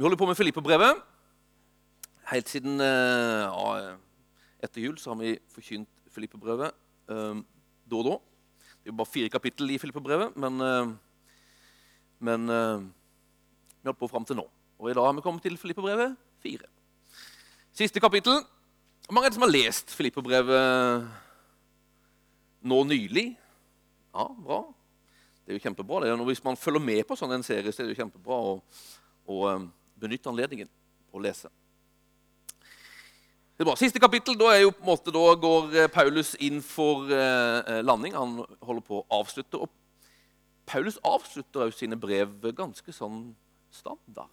Vi holder på med Filippebrevet. Helt siden eh, ja, etter jul så har vi forkynt Filippebrevet eh, da og da. Det er jo bare fire kapittel i Filippebrevet, men, eh, men eh, vi holdt på fram til nå. Og i dag har vi kommet til Filippebrevet fire. Siste kapittel. Hvor mange er det som har lest Filippebrevet nå nylig? Ja, bra. Det er jo kjempebra. Det er, hvis man følger med på sånn en serie, så er det jo kjempebra og um, benytte anledningen å lese. Det er. Siste kapittel, da, jo måte, da går eh, Paulus inn for eh, landing. Han holder på å avslutte. Og Paulus avslutter jo sine brev ganske sånn standard.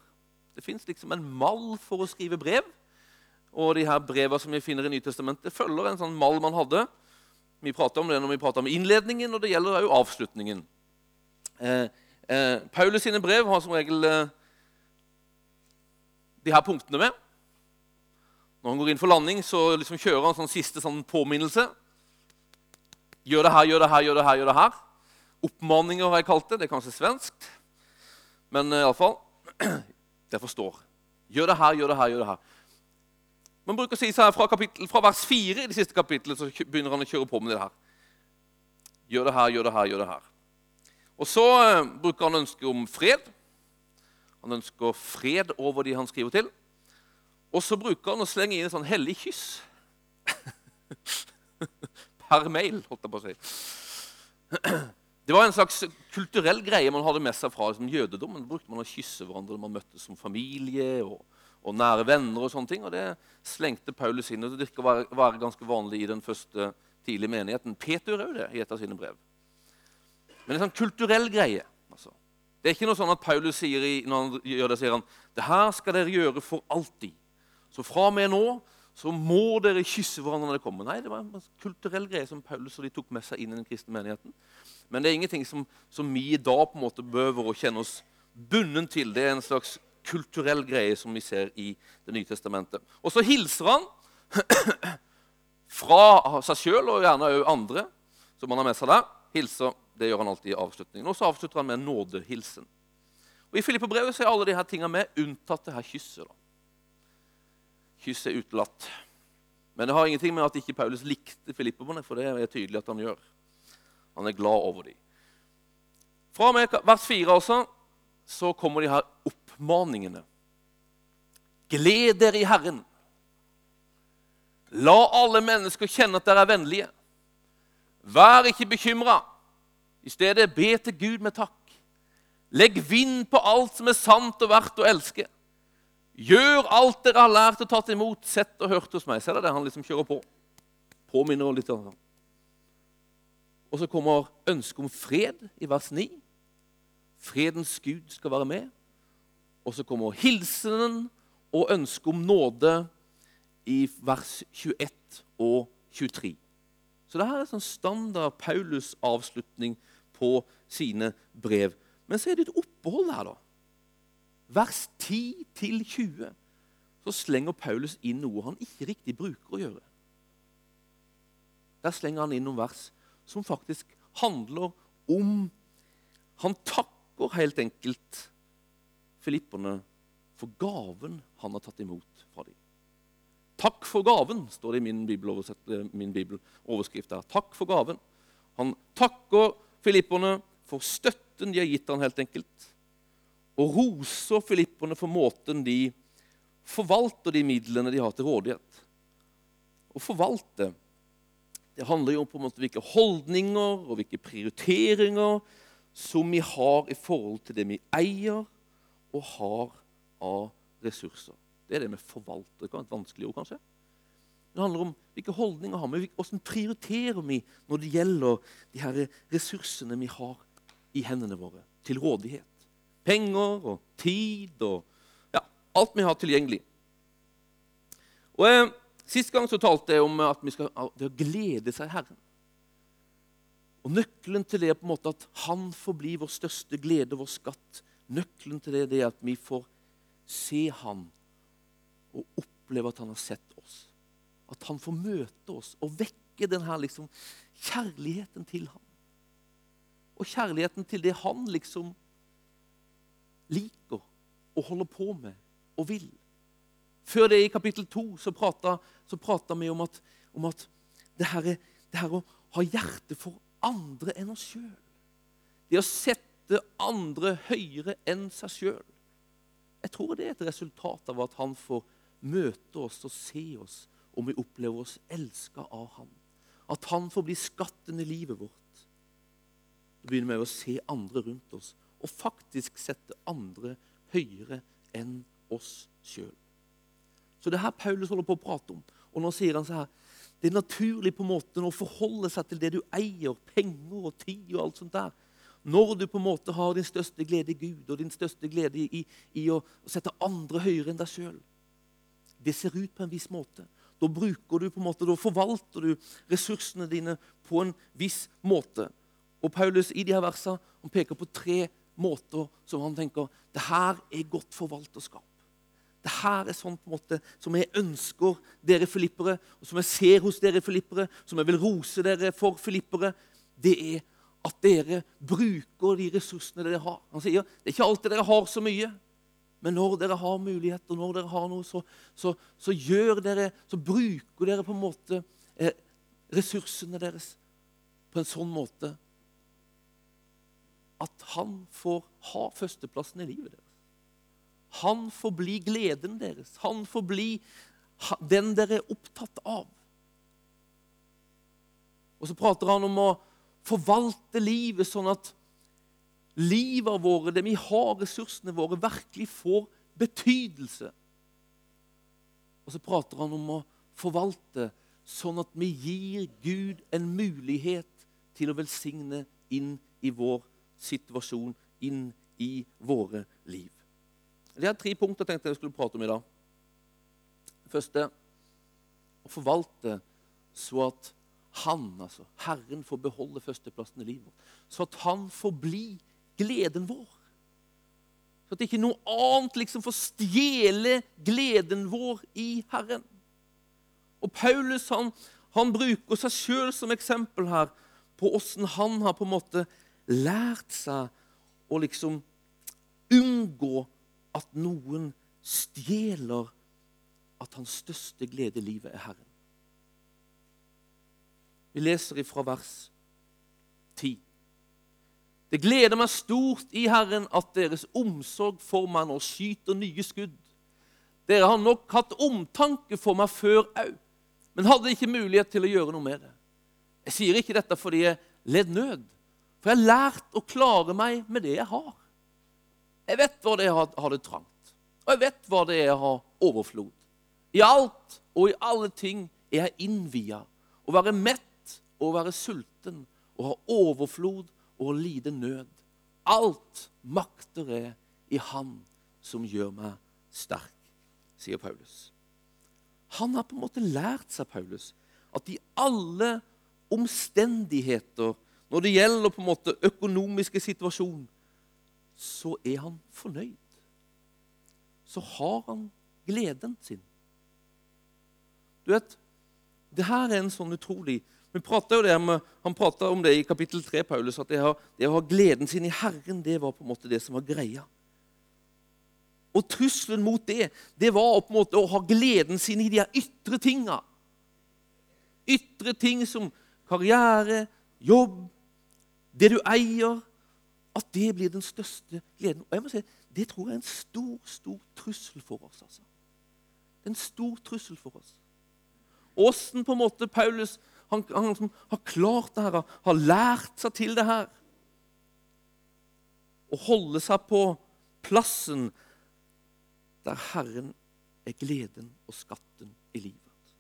Det fins liksom en mall for å skrive brev. Og de her brevene som vi finner i Nytestamentet, følger en sånn mall man hadde. Vi prater om det når vi prater om innledningen, og det gjelder jo avslutningen. Eh, eh, Paulus sine brev har som regel eh, de her punktene med. Når han går inn for landing, så liksom kjører han sånn siste sånn påminnelse. Gjør det her, gjør det her, gjør det her. gjør det her. Oppmaninger har jeg kalt det. Det er kanskje svenskt, men uh, iallfall Det forstår. Gjør det her, gjør det her, gjør det her. Man bruker å si her fra, kapittel, fra vers 4 i det siste kapittelet så begynner han å kjøre på med det her. Gjør det her, gjør det her, gjør det her. Og så uh, bruker han ønske om fred. Han ønsker fred over de han skriver til. Og så bruker han å slenge inn et sånn hellig kyss. per mail, holdt jeg på å si. Det var en slags kulturell greie man hadde med seg fra liksom, jødedommen. Brukte man å kysse hverandre når man møttes som familie og, og, nære venner. Og sånne ting, og det slengte Paulus inn. og Det virker å være, være, ganske vanlig i den første tidlige menigheten. Peter òg det i et av sine brev. Men en sånn kulturell greie. Det er ikke noe sånn at Paulus sier i, når han gjør det, sier han, det her skal dere gjøre for alltid. Så fra og med nå så må dere kysse hverandre når det kommer. Nei, det var en kulturell greie som Paulus og de tok med seg inn i den kristne menigheten. Men det er ingenting som, som vi i dag på en måte behøver å kjenne oss bundet til. Det er en slags kulturell greie som vi ser i Det nye testamentet. Og så hilser han fra seg sjøl og gjerne òg andre som han har med seg der. Hilser det gjør han alltid i avslutningen. Og så avslutter han med en nådehilsen. Og I Filippebrevet er alle disse tingene med, unntatt det her kysset. da. Kysset er utelatt. Men det har ingenting med at ikke Paulus likte filipperne, for det er tydelig at han gjør. Han er glad over dem. Fra og med vers 4 altså, så kommer de her oppmaningene. Gled dere i Herren. La alle mennesker kjenne at dere er vennlige. Vær ikke bekymra. I stedet be til Gud med takk. Legg vind på alt som er sant og verdt å elske. Gjør alt dere har lært og tatt imot, sett og hørt hos meg. Ser dere det? Han liksom kjører på. Påminner litt. Og så kommer ønsket om fred i vers 9. Fredens Gud skal være med. Og så kommer hilsenen og ønsket om nåde i vers 21 og 23. Så det her er sånn standard Paulus-avslutning på sine brev. Men så er det et opphold her, da. Vers 10-20 så slenger Paulus inn noe han ikke riktig bruker å gjøre. Der slenger han inn noen vers som faktisk handler om Han takker helt enkelt filipperne for gaven han har tatt imot fra dem. Takk for gaven, står det i min, min bibeloverskrift. der. Takk for gaven. Han takker filipperne for støtten de har gitt han helt enkelt. Og roser filipperne for måten de forvalter de midlene de har til rådighet. Å forvalte det handler jo om på en måte hvilke holdninger og hvilke prioriteringer som vi har i forhold til det vi eier og har av ressurser. Det er det med forvalter. Et vanskelig ord, kanskje. Det handler om hvilke holdninger har vi Hvordan prioriterer vi når det gjelder de her ressursene vi har i hendene våre til rådighet? Penger og tid og ja, alt vi har tilgjengelig. Og eh, Sist gang så talte jeg om at vi skal det å glede seg i Herren. Og Nøkkelen til det er på en måte at Han får bli vår største glede, vår skatt. Nøkkelen til det er at vi får se Han og oppleve at Han har sett oss. At han får møte oss og vekke denne liksom, kjærligheten til ham. Og kjærligheten til det han liksom liker og holder på med og vil. Før det, i kapittel 2, så prata, så prata vi om at, om at det, her, det her å ha hjerte for andre enn oss sjøl. Det å sette andre høyere enn seg sjøl. Jeg tror det er et resultat av at han får møte oss og se oss om vi opplever oss elska av han. At han får bli skatten i livet vårt. Da begynner vi å se andre rundt oss og faktisk sette andre høyere enn oss sjøl. Så det er her Paulus holder på å prate om. Og nå sier han så her Det er naturlig på en måte å forholde seg til det du eier, penger og tid og alt sånt der. Når du på en måte har din største glede i Gud og din største glede i, i å sette andre høyere enn deg sjøl. Det ser ut på en viss måte. Da bruker du på en måte, da forvalter du ressursene dine på en viss måte. Og Paulus i de her versene, han peker på tre måter som han tenker det her er godt forvalterskap. Det her er sånn på en måte som jeg ønsker dere filippere, og som jeg ser hos dere filippere, som jeg vil rose dere for filippere, det er at dere bruker de ressursene dere har. Han sier det er ikke alltid dere har så mye, men når dere har muligheter, når dere har noe, så, så, så gjør dere, så bruker dere på en måte eh, ressursene deres på en sånn måte at han får ha førsteplassen i livet deres. Han får bli gleden deres. Han får bli den dere er opptatt av. Og så prater han om å forvalte livet sånn at livet våre, det vi har, ressursene våre, virkelig får betydelse. Og så prater han om å forvalte sånn at vi gir Gud en mulighet til å velsigne inn i vår situasjon, inn i våre liv. Det er tre punkter jeg tenkte jeg skulle prate om i dag. Det første å forvalte så at han, altså Herren, får beholde førsteplassen i livet. Så at han får bli gleden vår. Så at ikke noe annet liksom får stjele gleden vår i Herren. Og Paulus han, han bruker seg sjøl som eksempel her på åssen han har på en måte lært seg å liksom unngå at noen stjeler at hans største glede i livet er Herren. Vi leser ifra vers 10. Det gleder meg stort i Herren at deres omsorg for meg nå skyter nye skudd. Dere har nok hatt omtanke for meg før òg, men hadde ikke mulighet til å gjøre noe med det. Jeg sier ikke dette fordi jeg led nød, for jeg har lært å klare meg med det jeg har. Jeg vet hva det er jeg har det trangt, og jeg vet hva det er jeg har overflod. I alt og i alle ting er jeg innvia. Å være mett og å være sulten, og ha overflod og lide nød. Alt makter jeg i Han som gjør meg sterk, sier Paulus. Han har på en måte lært seg, Paulus, at i alle omstendigheter, når det gjelder på en måte økonomiske situasjoner, så er han fornøyd. Så har han gleden sin. Du vet, det her er en sånn utrolig vi jo det med, Han prata om det i kapittel 3, Paulus, at det, har, det å ha gleden sin i Herren det var på en måte det som var greia. Og trusselen mot det det var på en måte å ha gleden sin i de ytre tinga. Ytre ting som karriere, jobb, det du eier, at det blir den største gleden. Og jeg må si, Det tror jeg er en stor, stor trussel for oss. altså. En stor trussel for oss. Åssen på en måte Paulus han, han liksom har klart det her, har lært seg til det her. Å holde seg på plassen der Herren er gleden og skatten i livet.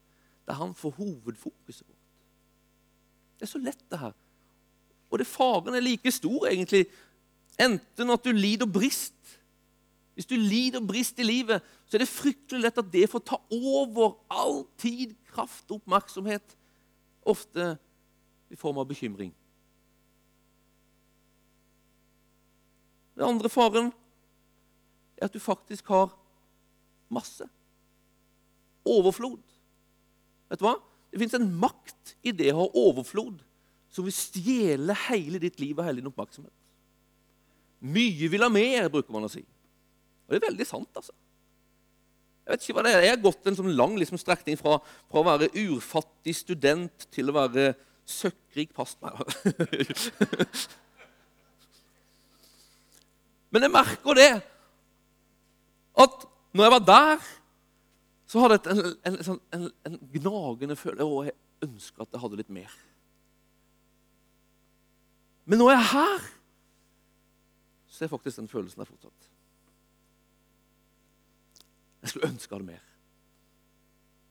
Der han får hovedfokuset vårt. Det er så lett, det her. Og det faren er like stor egentlig Enten at du lider brist. Hvis du lider brist i livet, så er det fryktelig lett at det får ta over all tid, kraft og oppmerksomhet. Ofte i form av bekymring. Den andre faren er at du faktisk har masse. Overflod. Vet du hva? Det fins en makt i det å ha overflod som vil stjele hele ditt liv og hele din oppmerksomhet. Mye vil ha mer, bruker man å si. Og det er veldig sant, altså. Jeg vet ikke hva det er. Jeg har gått en sånn lang liksom, strekning fra, fra, å være urfattig student til å være søkkrik pastor. Men jeg merker det at når jeg var der, så hadde jeg en, en, en, en, en gnagende følelse Og jeg ønska at jeg hadde litt mer. Men når jeg er her, så er faktisk den følelsen der fortsatt. Jeg skulle ønske hadde mer.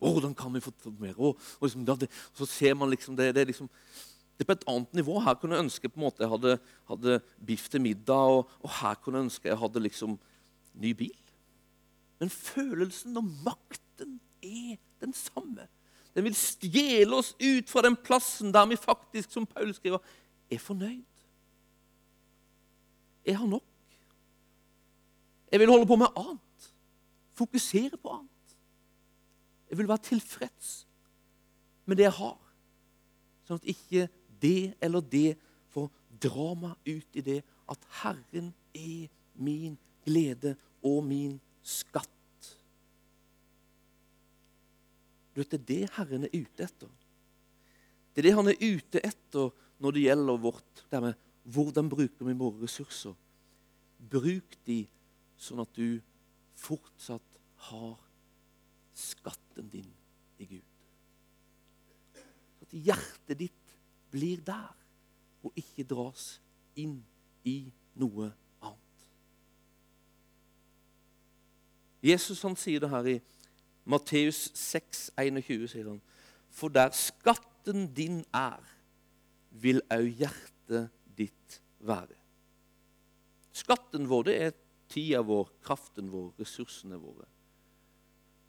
Hvordan kan vi få mer? Og, og liksom, det, så ser man liksom det, det, liksom det er på et annet nivå. Her kunne jeg ønske på en måte jeg hadde, hadde biff til middag, og, og, her kunne jeg ønske jeg hadde liksom ny bil. Men følelsen og makten er den samme. Den vil stjele oss ut fra den plassen der vi faktisk, som Paul skriver, er fornøyd. Jeg har nok. Jeg vil holde på med annet. Fokusere på annet. Jeg vil være tilfreds med det jeg har, sånn at ikke det eller det får dra meg ut i det at Herren er min glede og min skatt. Du vet, Det er det Herren er ute etter. Det er det han er ute etter når det gjelder vårt det med hvordan bruker vi våre ressurser. Bruk de sånn at du fortsatt har skatten din i Gud. Så at hjertet ditt blir der, og ikke dras inn i noe annet. Jesus han sier det her i Matteus 6, 21, sier han. For der skatten din er, vil òg hjertet ditt være. Skatten vår det er tida vår, kraften vår, ressursene våre.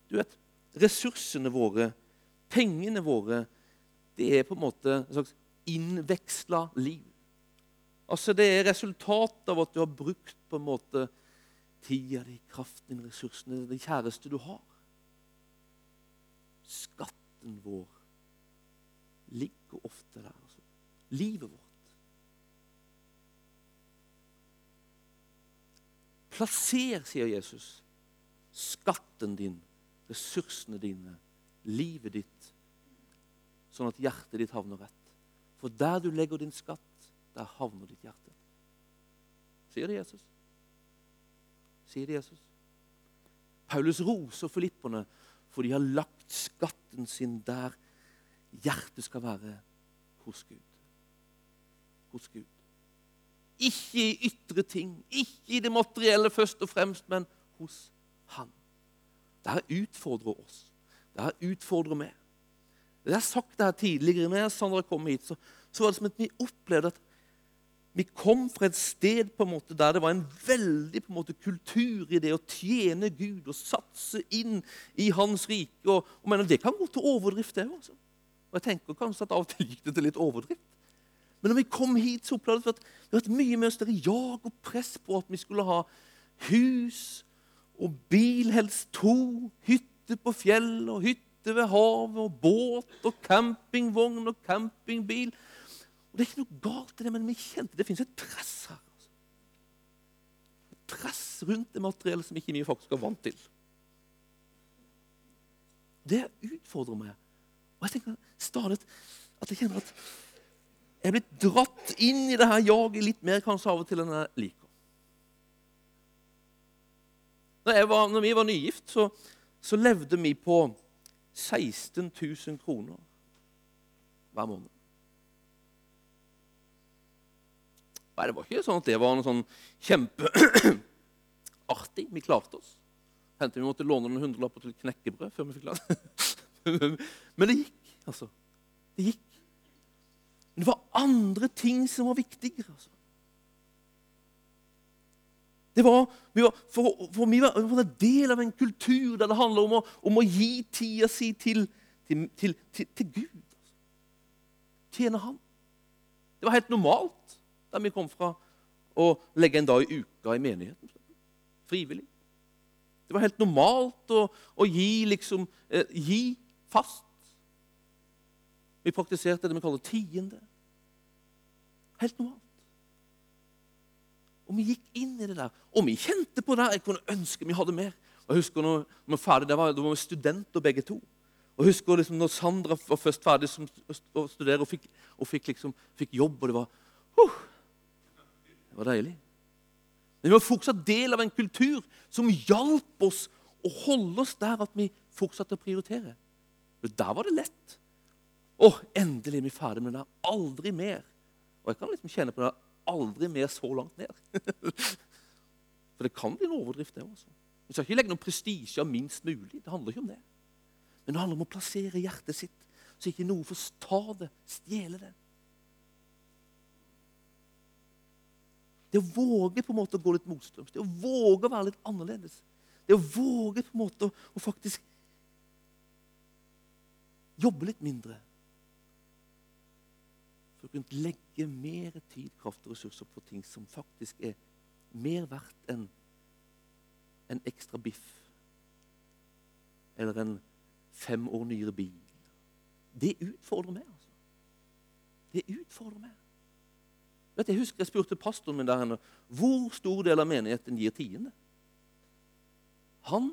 Du vet, Ressursene våre, pengene våre, det er på en måte en slags innveksla liv. Altså Det er resultatet av at du har brukt på en måte tida di, kraften din, ressursene, det kjæreste du har skatten vår ligger ofte der. Altså. Livet vårt. Plasser, sier Jesus, skatten din, ressursene dine, livet ditt, sånn at hjertet ditt havner rett. For der du legger din skatt, der havner ditt hjerte. Sier det Jesus? Sier det Jesus? Paulus roser filipperne for de har lagt skatten sin der hjertet skal være hos Gud. Hos Gud. Ikke i ytre ting, ikke i det materielle først og fremst, men hos Han. Dette utfordrer oss. Dette utfordrer meg. Jeg har sagt det her tidligere. når Sandra kom hit, så, så var det som at vi opplevde at vi kom fra et sted på en måte der det var en veldig på en måte, kultur i det å tjene Gud og satse inn i Hans rike. Og, og mener, Det kan gå til overdrift, det òg. Jeg tenker kanskje at av og til gikk det til litt overdrift. Men når vi kom hit, så opplevde vi at det var et mye mer større jag og press på at vi skulle ha hus og bil, helst to, hytte på fjellet og hytte ved havet og båt og campingvogn og campingbil. Og Det er ikke noe galt i det, men vi kjente det fins et press her. Altså. Et press rundt det materiellet som ikke vi faktisk er vant til. Det utfordrer meg. Og jeg tenker stadig at jeg kjenner at jeg er blitt dratt inn i det her jaget litt mer kanskje av og til enn jeg liker. Når, var, når vi var nygift, så, så levde vi på 16 000 kroner hver måned. Nei, Det var ikke sånn at det var noe sånn kjempeartig. Vi klarte oss. Hendte vi måtte låne noen hundrelapper til knekkebrød før vi fikk klart Men det gikk, altså. Det gikk. Men det var andre ting som var viktigere. altså. Det var, vi var, for, for vi var, vi var en del av en kultur der det handler om å, om å gi tida si til, til, til, til Gud. Altså. Tjene Han. Det var helt normalt der vi kom fra, å legge en dag i uka i menigheten. Frivillig. Det var helt normalt å, å gi, liksom, eh, gi fast. Vi praktiserte det vi kaller tiende. Helt noe annet. Og vi gikk inn i det der. Og vi kjente på det. Jeg kunne ønske vi hadde mer. Og jeg husker når vi var ferdig, det var, var vi studenter begge to. Og jeg husker liksom når Sandra var først ferdig som å studere og, fikk, og fikk, liksom, fikk, jobb, og det var uh, Det var deilig. Men vi var fortsatt del av en kultur som hjalp oss å holde oss der at vi fortsatte å prioritere. Men der var det lett. Å, endelig er vi ferdig med det. Aldri mer. Og jeg kan liksom kjenne på det. Aldri mer så langt ned. For det kan bli en overdrift, det også. Vi skal ikke legge noen prestisje av minst mulig. Det handler ikke om det. Men det handler om å plassere hjertet sitt, så ikke noe får ta det, stjele det. Det å våge på en måte å gå litt motstrøms, det å våge å være litt annerledes. Det å våge på en måte å faktisk jobbe litt mindre. Kunne legge mer tid, kraft og ressurser på ting som faktisk er mer verdt enn en ekstra biff eller en fem år nyere bil. Det utfordrer meg. altså. Det utfordrer meg. Vet, jeg husker jeg spurte pastoren min der henne, hvor stor del av menigheten gir tiende. Han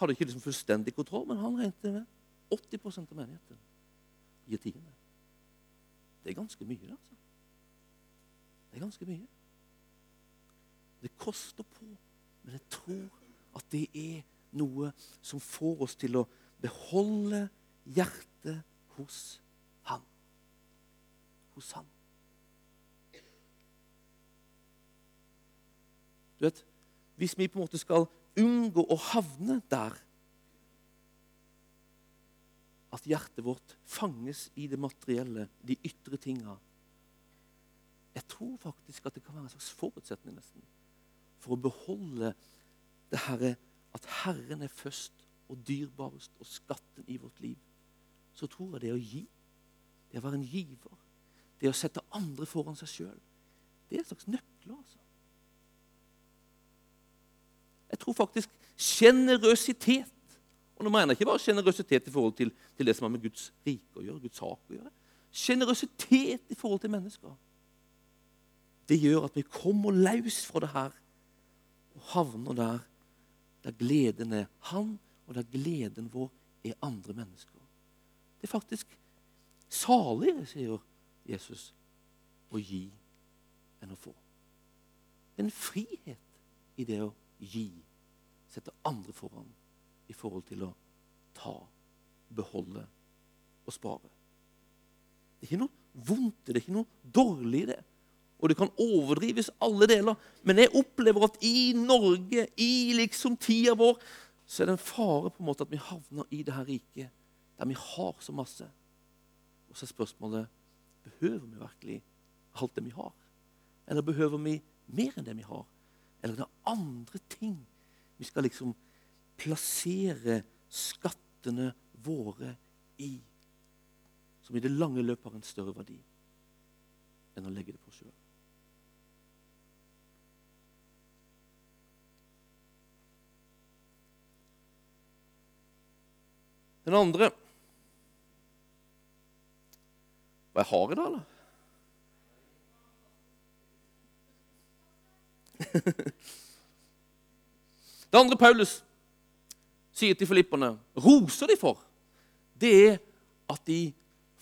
hadde ikke liksom fullstendig kontroll, men han regnet med 80% av menigheten gir tiende. Det er ganske mye, altså. Det er ganske mye. Det koster på, men jeg tror at det er noe som får oss til å beholde hjertet hos Han. Hos Han. Du vet, Hvis vi på en måte skal unngå å havne der at hjertet vårt fanges i det materielle, de ytre tinga Jeg tror faktisk at det kan være en slags forutsetning nesten for å beholde det herre at Herren er først og dyrbarest og skatten i vårt liv, så tror jeg det å gi, det å være en giver, det å sette andre foran seg sjøl, det er en slags nøkler. altså. Jeg tror faktisk sjenerøsitet Og nå mener jeg ikke bare sjenerøsitet i forhold til, til, det som har med Guds rike å gjøre, Guds sak å gjøre. Sjenerøsitet i forhold til mennesker. Det gjør at vi kommer løs fra det her og havner der der gleden er Han og der gleden vår er andre mennesker. Det er faktisk saligere, sier Jesus, å gi enn å få. Det er en frihet i det å gi. Sette andre foran i forhold til å ta, beholde og spare. Det er ikke noe vondt det er ikke noe dårlig i det. Og det kan overdrives alle deler. Men jeg opplever at i Norge, i liksom tida vår, så er det en fare på en måte at vi havner i det her riket der vi har så masse. Og så er spørsmålet behøver vi virkelig alt det vi har. Eller behøver vi mer enn det vi har? Eller er det andre ting vi skal liksom plassere skattene våre i? Som i det lange løp har en større verdi enn å legge det på sjøl. Den andre Hva jeg har i dag, da? Det andre Paulus sier til filipperne, roser de for, det er at de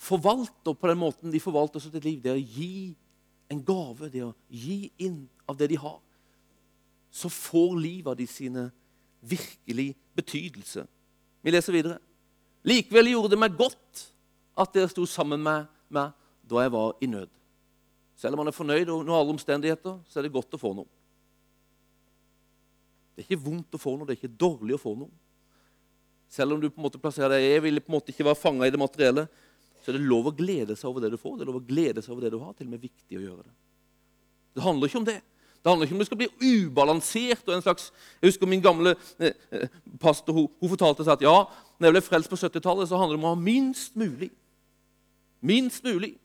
forvalter på den måten de forvalter sitt liv. Det er å gi en gave, det er å gi inn av det de har. Så får livet de sine virkelig betydelse. Vi leser videre. Likevel gjorde det meg godt at dere sto sammen med meg da jeg var i nød. Selv om man er fornøyd under alle omstendigheter, så er det godt å få noe. Det er ikke vondt å få noe, det er ikke dårlig å få noe. Selv om du på en måte plasserer deg Jeg vil på en måte ikke være fanga i det materielle. Så er det lov å glede seg over det du får. Det er lov å glede seg over det du har. Til og med viktig å gjøre det. Det handler ikke om det. Det handler ikke om det skal bli ubalansert. og en slags, Jeg husker min gamle eh, eh pastor hun, hun fortalte seg at ja, når jeg ble frelst på 70-tallet, så handler det om å ha minst mulig. Minst mulig.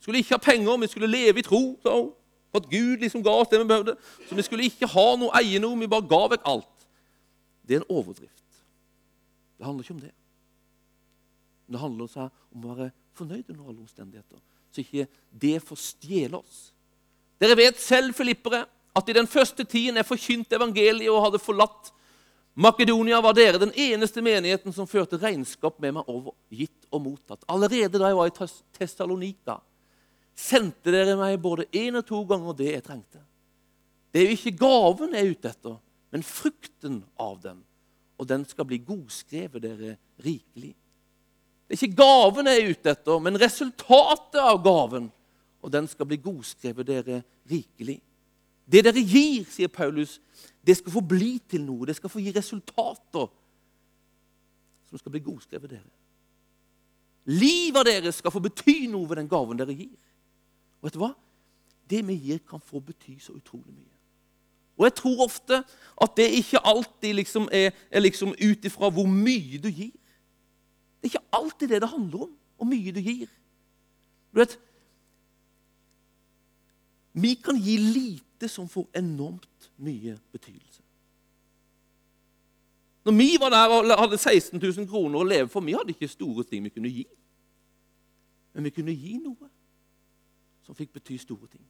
Skulle ikke ha penger, vi skulle leve i tro. sa. For at Gud liksom ga oss det vi behøvde. Så vi skulle ikke ha noe, eie noe, vi bare ga vekk alt. Det er en overdrift. Det handler ikke om det. Men det handler også om å være fornøyd under alle omstendigheter. Så ikke det får stjele oss. Dere vet selv, filippere, at i den første tiden jeg forkynte evangeliet og hadde forlatt Makedonia var dere den eneste menigheten som førte regnskap med meg over, gitt og mottatt. Allerede da jeg var i Tessalonika, sendte dere meg både én og to ganger det jeg trengte. Det er jo ikke gaven jeg er ute etter, men frukten av den. Og den skal bli godskrevet dere rikelig. Det er ikke gaven jeg er ute etter, men resultatet av gaven. Og den skal bli godskrevet dere rikelig. Det dere gir, sier Paulus, det skal få bli til noe. Det skal få gi resultater som skal bli godskrevet dere. Livet deres dere skal få bety noe ved den gaven dere gir. Og vet du hva? Det vi gir, kan få bety så utrolig mye. Og jeg tror ofte at det ikke alltid liksom er, er liksom ut ifra hvor mye du gir. Det er ikke alltid det det handler om, hvor mye du gir. Du vet, Vi kan gi lite som får enormt mye betydelse. Når vi var der og hadde 16 000 kroner å leve for, vi hadde ikke store ting vi kunne gi. Men vi kunne gi noe som fikk bety store ting.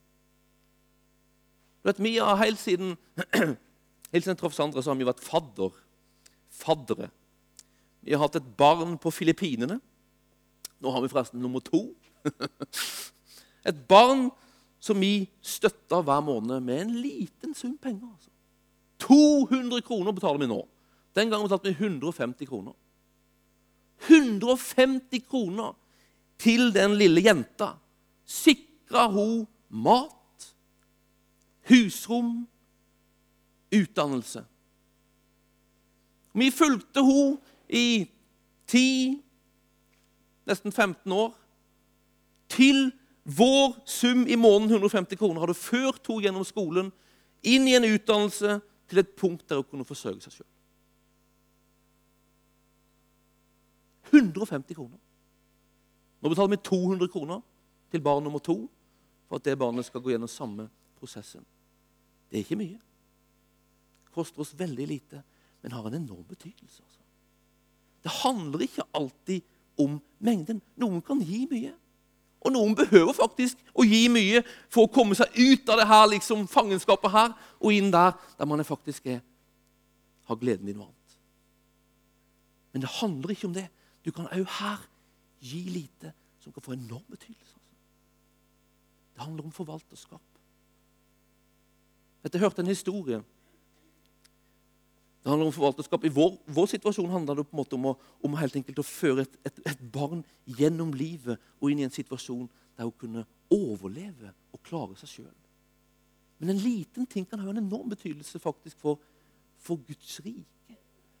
Vet, vi har Helt siden helt siden jeg traff Sandra, så har vi vært fadder. faddere. Vi har hatt et barn på Filippinene. Nå har vi forresten nummer to. Et barn som vi støtter hver måned med en liten sum penger. Altså. 200 kroner betaler vi nå. Den gangen betalte vi 150 kroner. 150 kroner til den lille jenta sikra hun mat, husrom, utdannelse. Vi fulgte henne i 10, nesten 15 år, til vår sum i måneden, 150 kroner, hadde ført henne gjennom skolen, inn i en utdannelse, til et punkt der hun kunne forsørge seg sjøl. 150 kroner. Nå betaler vi 200 kroner til barn nummer to for at det barnet skal gå gjennom samme prosessen. Det er ikke mye. Koster oss veldig lite, men har en enorm betydelse. Altså. Det handler ikke alltid om mengden. Noen kan gi mye. Og noen behøver faktisk å gi mye for å komme seg ut av det her liksom, fangenskapet her og inn der der man faktisk er, har gleden i noe annet. Men det handler ikke om det. Du kan òg her gi lite som kan få enorm betydelse. Altså. Det handler om forvalterskap. Jeg hørte en historie det handler om forvalterskap. I vår, vår, situasjon handler det på en måte om å, om helt enkelt å føre et, et, et, barn gjennom livet og inn i en situasjon der hun kunne overleve og klare seg sjøl. Men en liten ting kan ha en enorm betydelse faktisk for, for Guds rike.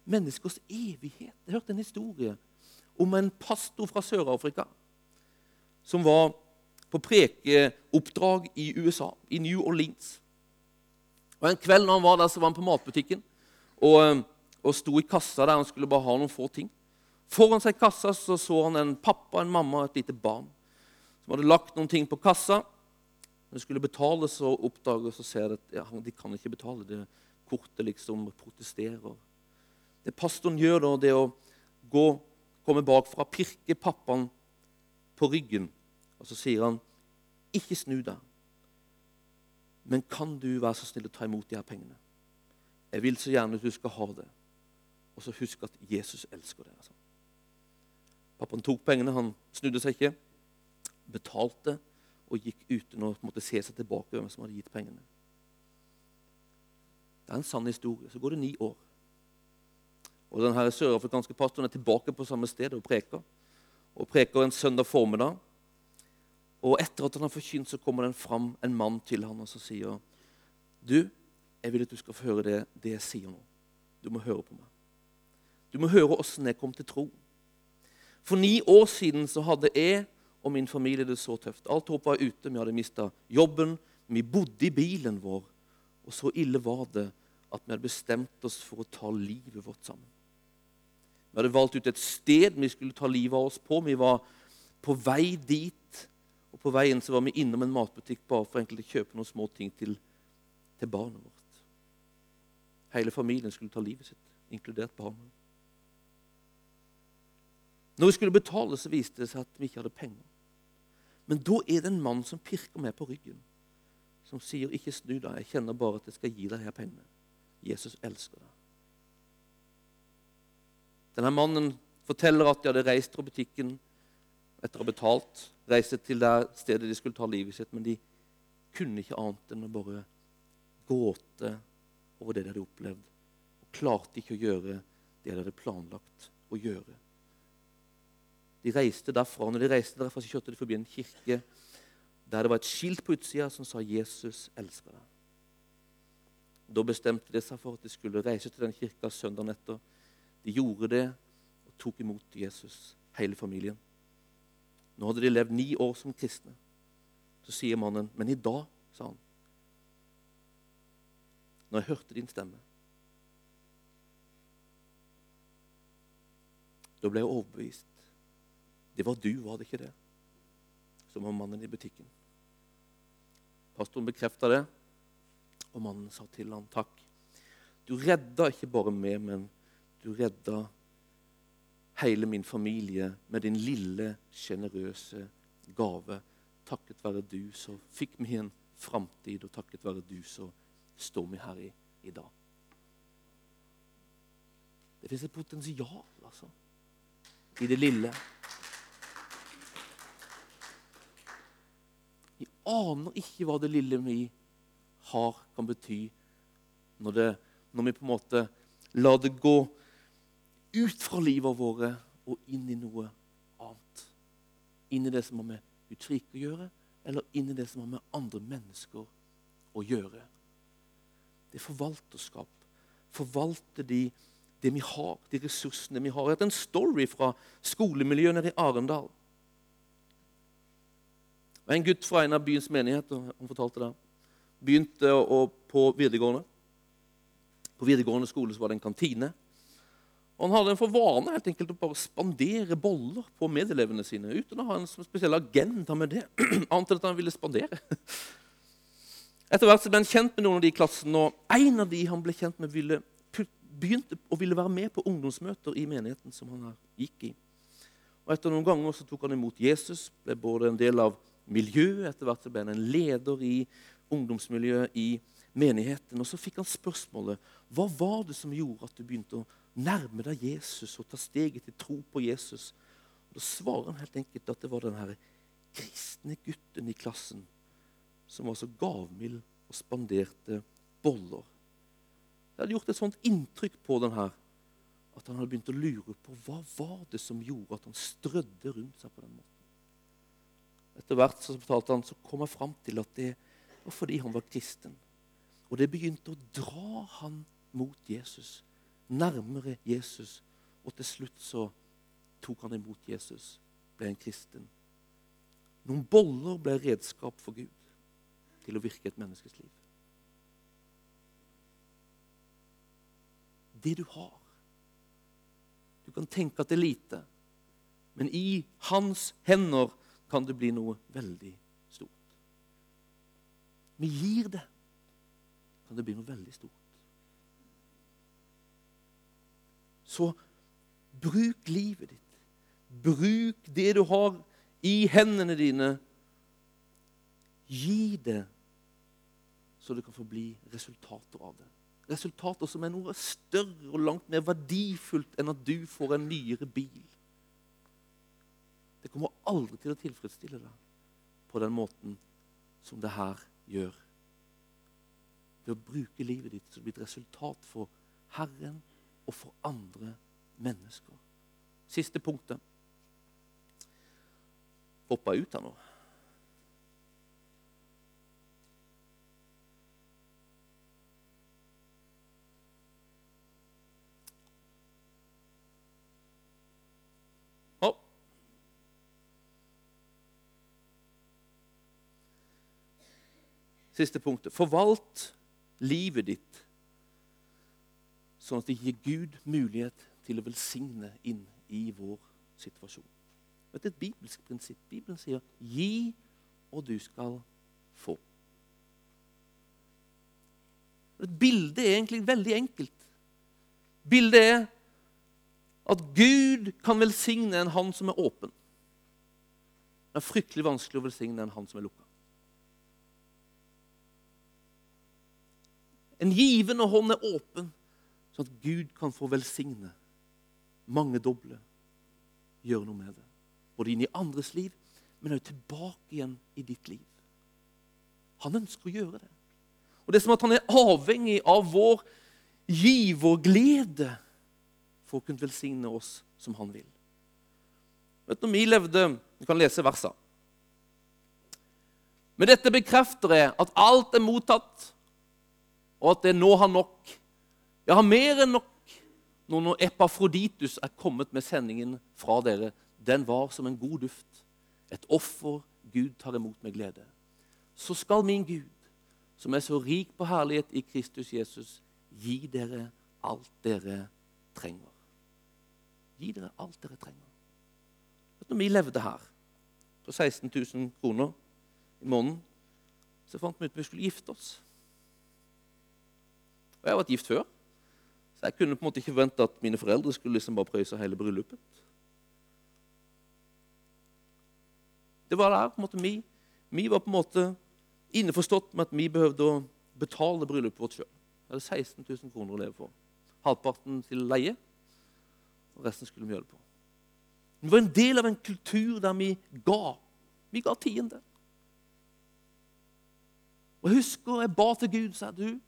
Menneskers evighet. Jeg hørte en historie om en pastor fra Sør-Afrika som var på prekeoppdrag i USA, i New Orleans. Og En kveld når han var der, så var han på matbutikken og, eh, og sto i kassa der han skulle bare ha noen få ting. Foran seg i kassa så, så han en pappa, en mamma og et lite barn som hadde lagt noen ting på kassa. Når de skulle betale, så oppdager så ser de at ja, de kan ikke betale. Det kortet liksom protesterer. Det pastoren gjør, da, det å gå, komme bakfra, pirke pappaen på ryggen, og så sier han, 'Ikke snu deg, men kan du være så snill å ta imot de her pengene?' Jeg vil så gjerne at du skal ha det. Og så husk at Jesus elsker deg. Altså. Pappaen tok pengene, han snudde seg ikke, betalte og gikk uten å måtte se seg tilbake hvem som hadde gitt pengene. Det er en sann historie. Så går det ni år. Og den sørafrikanske pastoren er tilbake på samme sted og preker. Og preker en søndag formiddag. Og etter at han har forkynt, så kommer det fram en mann til han og så sier du, jeg vil at du skal få høre det, det jeg sier nå. Du må høre på meg. Du må høre åssen jeg kom til tro. For ni år siden så hadde jeg og min familie det så tøft. Alt håp var ute. Vi hadde mista jobben. Vi bodde i bilen vår. Og så ille var det at vi hadde bestemt oss for å ta livet vårt sammen. Vi hadde valgt ut et sted vi skulle ta livet av oss på. Vi var på vei dit. På veien så var vi innom en matbutikk bare for å kjøpe noen små ting til, til barnet vårt. Hele familien skulle ta livet sitt, inkludert barna. Når vi skulle betale, så viste det seg at vi ikke hadde penger. Men da er det en mann som pirker meg på ryggen, som sier, 'Ikke snu deg, jeg kjenner bare at jeg skal gi deg her pengene.' Jesus elsker deg. Denne mannen forteller at de hadde reist fra butikken etter å ha betalt, reiste til det stedet de skulle ta livet sitt, men de kunne ikke annet enn å bare gåte over det de hadde opplevd, og klarte ikke å gjøre det de hadde planlagt å gjøre. De reiste derfra, når de reiste derfra, så kjørte de forbi en kirke der det var et skilt på utsida som sa 'Jesus elsker deg'. Da bestemte de seg for at de skulle reise til den kirka søndagen etter. De gjorde det og tok imot Jesus, hele familien. Nå hadde de levd ni år som kristne. Så sier mannen, 'Men i dag', sa han, 'når jeg hørte din stemme' Da ble jeg overbevist. Det var du, var det ikke det? Som var mannen i butikken. Pastoren bekrefta det, og mannen sa til ham takk. Du redda ikke bare meg, men du redda hele min familie med din lille, sjenerøse gave. Takket være du så fikk vi en framtid, og takket være du så står vi her i, i dag. Det fins et potensial altså, i det lille. Vi aner ikke hva det lille vi har, kan bety når, det, når vi på en måte lar det gå ut fra livet våre og inn i noe annet. Inn i det som har med Guds å gjøre, eller inn i det som har med andre mennesker å gjøre. Det er forvalterskap. Forvalte de det vi har, de ressursene vi har. Jeg har hatt en story fra skolemiljøet nede i Arendal. Var en gutt fra en av byens menigheter. Han fortalte det. Begynte å, på videregående. På videregående skole var det en kantine. Og han hadde en for vane helt enkelt å bare spandere boller på medelevene sine uten å ha en spesiell agenda med det. Annet enn at han ville spandere. Etter hvert ble han kjent med noen av de i klassen, og en av de han ble kjent med, ville, begynte å ville være med på ungdomsmøter i menigheten som han gikk i. Og Etter noen ganger så tok han imot Jesus, ble både en del av miljøet, etter hvert ble han en leder i ungdomsmiljøet i menigheten. Og så fikk han spørsmålet hva var det som gjorde at du begynte å nærme deg Jesus og ta steget til tro på Jesus. Og Da svarer han helt enkelt at det var den kristne gutten i klassen som var så gavmild og spanderte boller. Det hadde gjort et sånt inntrykk på den her at han hadde begynt å lure på hva var det som gjorde at han strødde rundt seg på den måten. Etter hvert så fortalte han, så kom jeg fram til at det var fordi han var kristen. Og det begynte å dra han mot Jesus nærmere Jesus. Og til slutt så tok han imot Jesus, ble en kristen. Noen boller ble redskap for Gud til å virke et menneskes liv. Det du har Du kan tenke at det er lite, men i hans hender kan det bli noe veldig stort. Vi gir det, kan det bli noe veldig stort. Så bruk livet ditt. Bruk det du har i hendene dine. Gi det, så det kan få bli resultater av det. Resultater som er noe større og langt mer verdifullt enn at du får en nyere bil. Det kommer aldri til å tilfredsstille deg på den måten som det her gjør. Ved å bruke livet ditt det blir et resultat for Herren og for andre mennesker. Siste punktet. Hoppa ut her nå. Siste punktet. Forvalt livet ditt sånn at det gir Gud mulighet til å velsigne inn i vår situasjon. Det er et bibelsk prinsipp. Bibelen sier 'gi, og du skal få'. Et bilde er egentlig veldig enkelt. Bildet er at Gud kan velsigne en hånd som er åpen. Det er fryktelig vanskelig å velsigne en hånd som er lukka. En givende hånd er åpen sånn at Gud kan få velsigne. mangedoble, gjøre noe med det. Både inn i andres liv, men også tilbake igjen i ditt liv. Han ønsker å gjøre det. Og Det er som at han er avhengig av vår giverglede for å kunne velsigne oss som han vil. Vet du, når vi levde, Du kan lese versene. Med dette bekrefter jeg at alt er mottatt, og at jeg nå har nok. Jeg har mer enn nok nå når Epafroditus er kommet med sendingen fra dere. Den var som en god duft, et offer Gud tar imot med glede. Så skal min Gud, som er så rik på herlighet i Kristus Jesus, gi dere alt dere trenger. Gi dere alt dere trenger. Når vi levde her på 16 000 kroner i måneden, så fant vi ut vi skulle gifte oss. Og Jeg har vært gift før, så jeg kunne på en måte ikke forvente at mine foreldre skulle liksom bare prøyse hele bryllupet. Det var der på en måte vi, vi var på en måte innforstått med at vi behøvde å betale bryllupet vårt sjøl. Vi hadde 16 000 kroner å leve for. Halvparten til leie, og resten skulle vi gjøre det på. Vi var en del av en kultur der vi ga. Vi ga tiende. Og Jeg husker jeg ba til Gud sa du,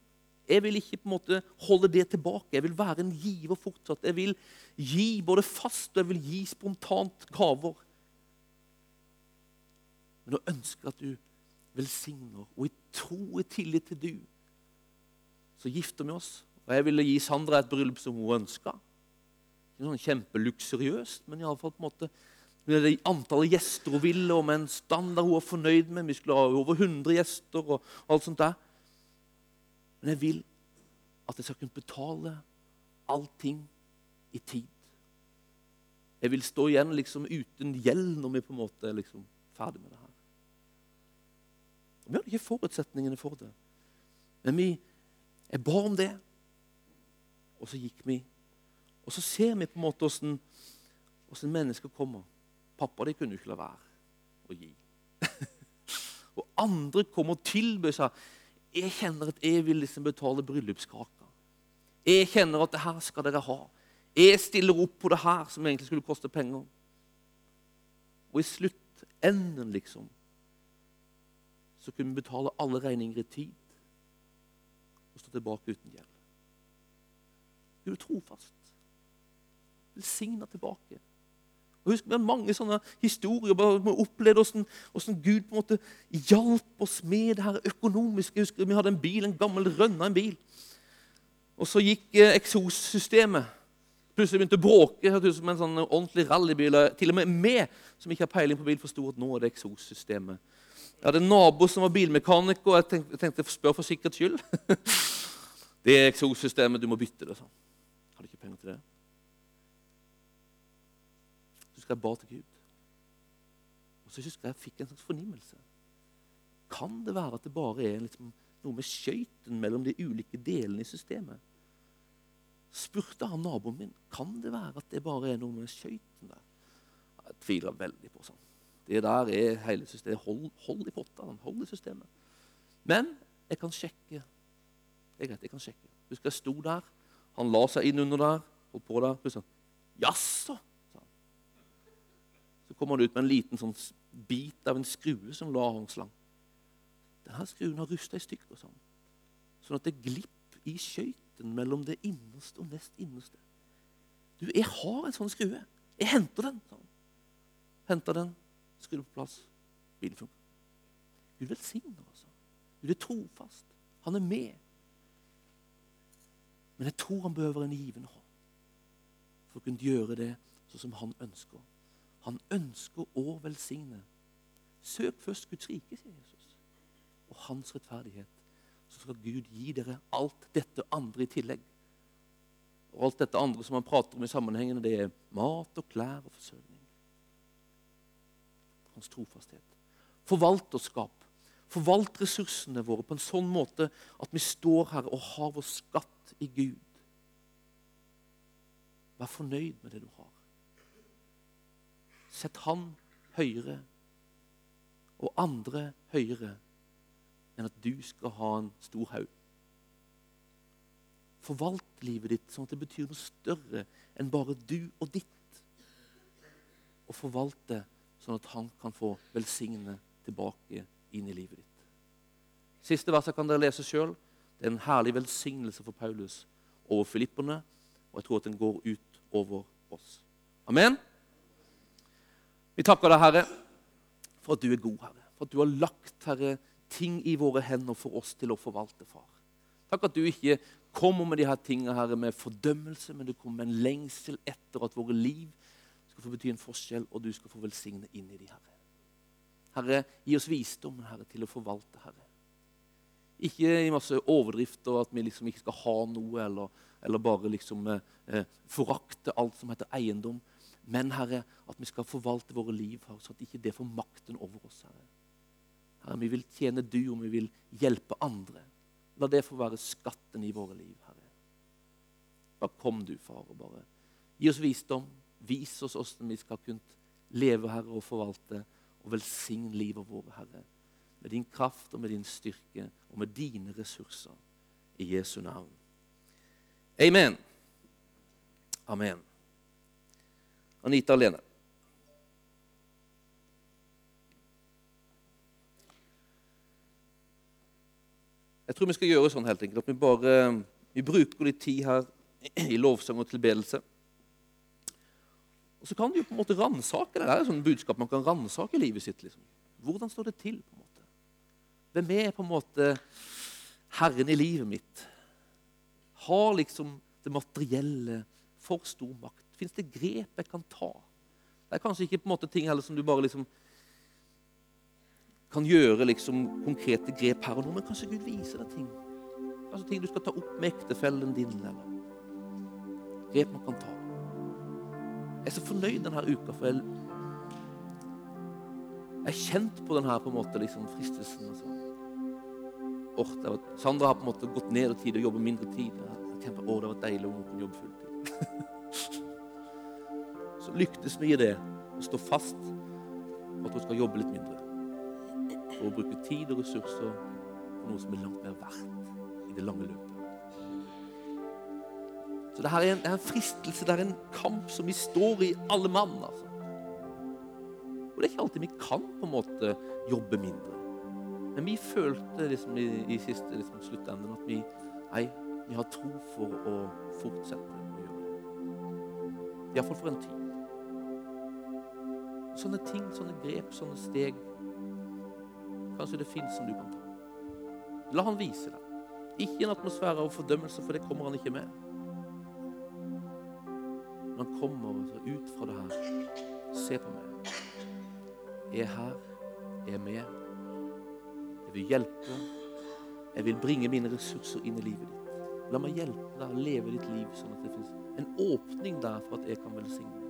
jeg vil ikke på en måte holde det tilbake. Jeg vil være en giver fortsatt. Jeg vil gi både fast og jeg vil gi spontant gaver. Men jeg ønsker at du velsigner, og i tro og tillit til du, så gifter vi oss. Og jeg ville gi Sandra et bryllup som hun ønska. Ikke sånn kjempeluksuriøst, men iallfall på en måte med det antallet gjester hun ville, og med en standard hun var fornøyd med. Vi skulle ha over 100 gjester og alt sånt der. Men jeg vil at jeg skal kunne betale allting i tid. Jeg vil stå igjen liksom uten gjeld når vi på en måte er liksom ferdig med det her. Vi hadde ikke forutsetningene for det. Men vi, jeg ba om det, og så gikk vi og så ser vi på en måte hvordan mennesker kommer. Pappa de kunne ikke la være å gi. og andre kommer og tilbyr seg. Jeg kjenner at jeg vil liksom betale bryllupskaka. Jeg kjenner at det her skal dere ha. Jeg stiller opp på det her som egentlig skulle koste penger. Og i sluttenden, liksom, så kunne vi betale alle regninger i tid og stå tilbake uten gjeld. Gud er trofast velsigna tilbake. Og husk, Vi har mange sånne historier bare vi opplevde hvordan, hvordan Gud på en måte hjalp oss med det her økonomiske. Jeg husker Vi hadde en bil, en gammel rønna en bil. Og så gikk eh, eksossystemet. Plutselig begynte å bråke. Hørtes ut som en sånn ordentlig rallybil. Til og med meg, som ikke har peiling på bil, forsto at nå er det eksossystemet. Jeg hadde en nabo som var bilmekaniker, og jeg tenkte, tenkte spør for sikkerhets skyld. det er eksossystemet, du må bytte det. sånn. Hadde ikke penger til det husker jeg ba til Gud. Og så husker jeg jeg fikk en slags fornimmelse. Kan det være at det bare er liksom noe med skøyten mellom de ulike delene i systemet? Spurte han naboen min kan det være at det bare er noe med skøyten der. Jeg tviler veldig på sånn. Det der er hele systemet. Hold, hold i potta. Hold i systemet. Men jeg kan sjekke. Det er greit, jeg kan sjekke. Husker jeg sto der. Han la seg inn under der. Holdt på der. Plutselig Jaså! Så kommer han ut med en liten sånn bit av en skrue som lå armslang. Denne skruen har rusta i stykker, sånn. sånn at det glipp i skøyten mellom det innerste og nest innerste. Du, jeg har en sånn skrue. Jeg henter den. sånn. Henter den, skrur på plass. Bilen funker. Gud velsigner, altså. Gud er trofast. Han er med. Men jeg tror han behøver en givende hånd for å kunne gjøre det sånn som han ønsker. Han ønsker å velsigne. Søk først Guds rike, sier Jesus, og hans rettferdighet. Så skal Gud gi dere alt dette andre i tillegg. Og alt dette andre som han prater om i sammenhengene, det er mat og klær og forsørgning. Hans trofasthet. Forvalterskap. Forvalt ressursene våre på en sånn måte at vi står her og har vår skatt i Gud. Vær fornøyd med det du har. Sett han høyere og andre høyere enn at du skal ha en stor haug. Forvalt livet ditt sånn at det betyr noe større enn bare du og ditt. Og forvalt det sånn at han kan få velsigne tilbake inn i livet ditt. Siste verset kan dere lese sjøl. Det er en herlig velsignelse for Paulus over filipperne, og jeg tror at den går ut over oss. Amen. Vi takker deg, Herre, for at du er god, Herre. For at du har lagt, Herre, ting i våre hender for oss til å forvalte, far. Takk at du ikke kommer med de her tingene Herre, med fordømmelse, men du kommer med en lengsel etter at våre liv skal få bety en forskjell, og du skal få velsigne inn i de, Herre. Herre, gi oss visdom Herre, til å forvalte, Herre. Ikke i masse overdrifter, at vi liksom ikke skal ha noe, eller, eller bare liksom eh, eh, forakte alt som heter eiendom. Men Herre, at vi skal forvalte våre liv, Herre, så at ikke det får makten over oss. Herre. Herre, Vi vil tjene du, og vi vil hjelpe andre. La det få være skatten i våre liv, Herre. Bare kom du, far, og bare gi oss visdom. Vis oss hvordan vi skal kunne leve, Herre, og forvalte og velsigne livet vårt, Herre. Med din kraft og med din styrke og med dine ressurser. I Jesu navn. Amen. Amen. Anita Lene. Jeg tror vi skal gjøre sånn helt enkelt, at vi bare vi bruker litt tid her i lovsang og tilbedelse. Og så kan du jo på en måte ransake det. Det er et sånt budskap man kan ransake livet sitt. liksom. Hvordan står det til? på en måte? Hvem er på en måte herren i livet mitt? Har liksom det materielle for stor makt? Fins det grep jeg kan ta? Det er kanskje ikke på en måte ting heller som du bare liksom kan gjøre liksom konkrete grep her og nå, men kanskje Gud viser deg ting. Kanskje ting du skal ta opp med ektefellen din, eller grep man kan ta. Jeg er så fornøyd denne uka, for jeg, er kjent på denne på en måte, liksom, fristelsen. Altså. Or, var, Sandra har på en måte gått ned i tid og jobber mindre tid. Jeg tenker, å, det var deilig om hun kunne jobbe fulltid. så lyktes vi i det å stå fast på at hun skal jobbe litt mindre. Og bruke tid og ressurser på noe som er langt mer verdt i det lange løpet. Så det her er en, er en fristelse, det er en kamp som vi står i, alle mann. altså. Og det er ikke alltid vi kan på en måte jobbe mindre. Men vi følte liksom i, i siste liksom, sluttenden at vi, nei, vi har tro for å fortsette å gjøre det. Iallfall for en tid. Sånne ting, sånne grep, sånne steg Kanskje det fins som du kan ta. La han vise deg. Ikke en atmosfære av fordømmelse, for det kommer han ikke med. Men kommer altså ut fra det her. Se på meg. Jeg er her. Jeg er med. Jeg vil hjelpe. Jeg vil bringe mine ressurser inn i livet ditt. La meg hjelpe deg å leve ditt liv sånn at det fins en åpning der for at jeg kan velsigne.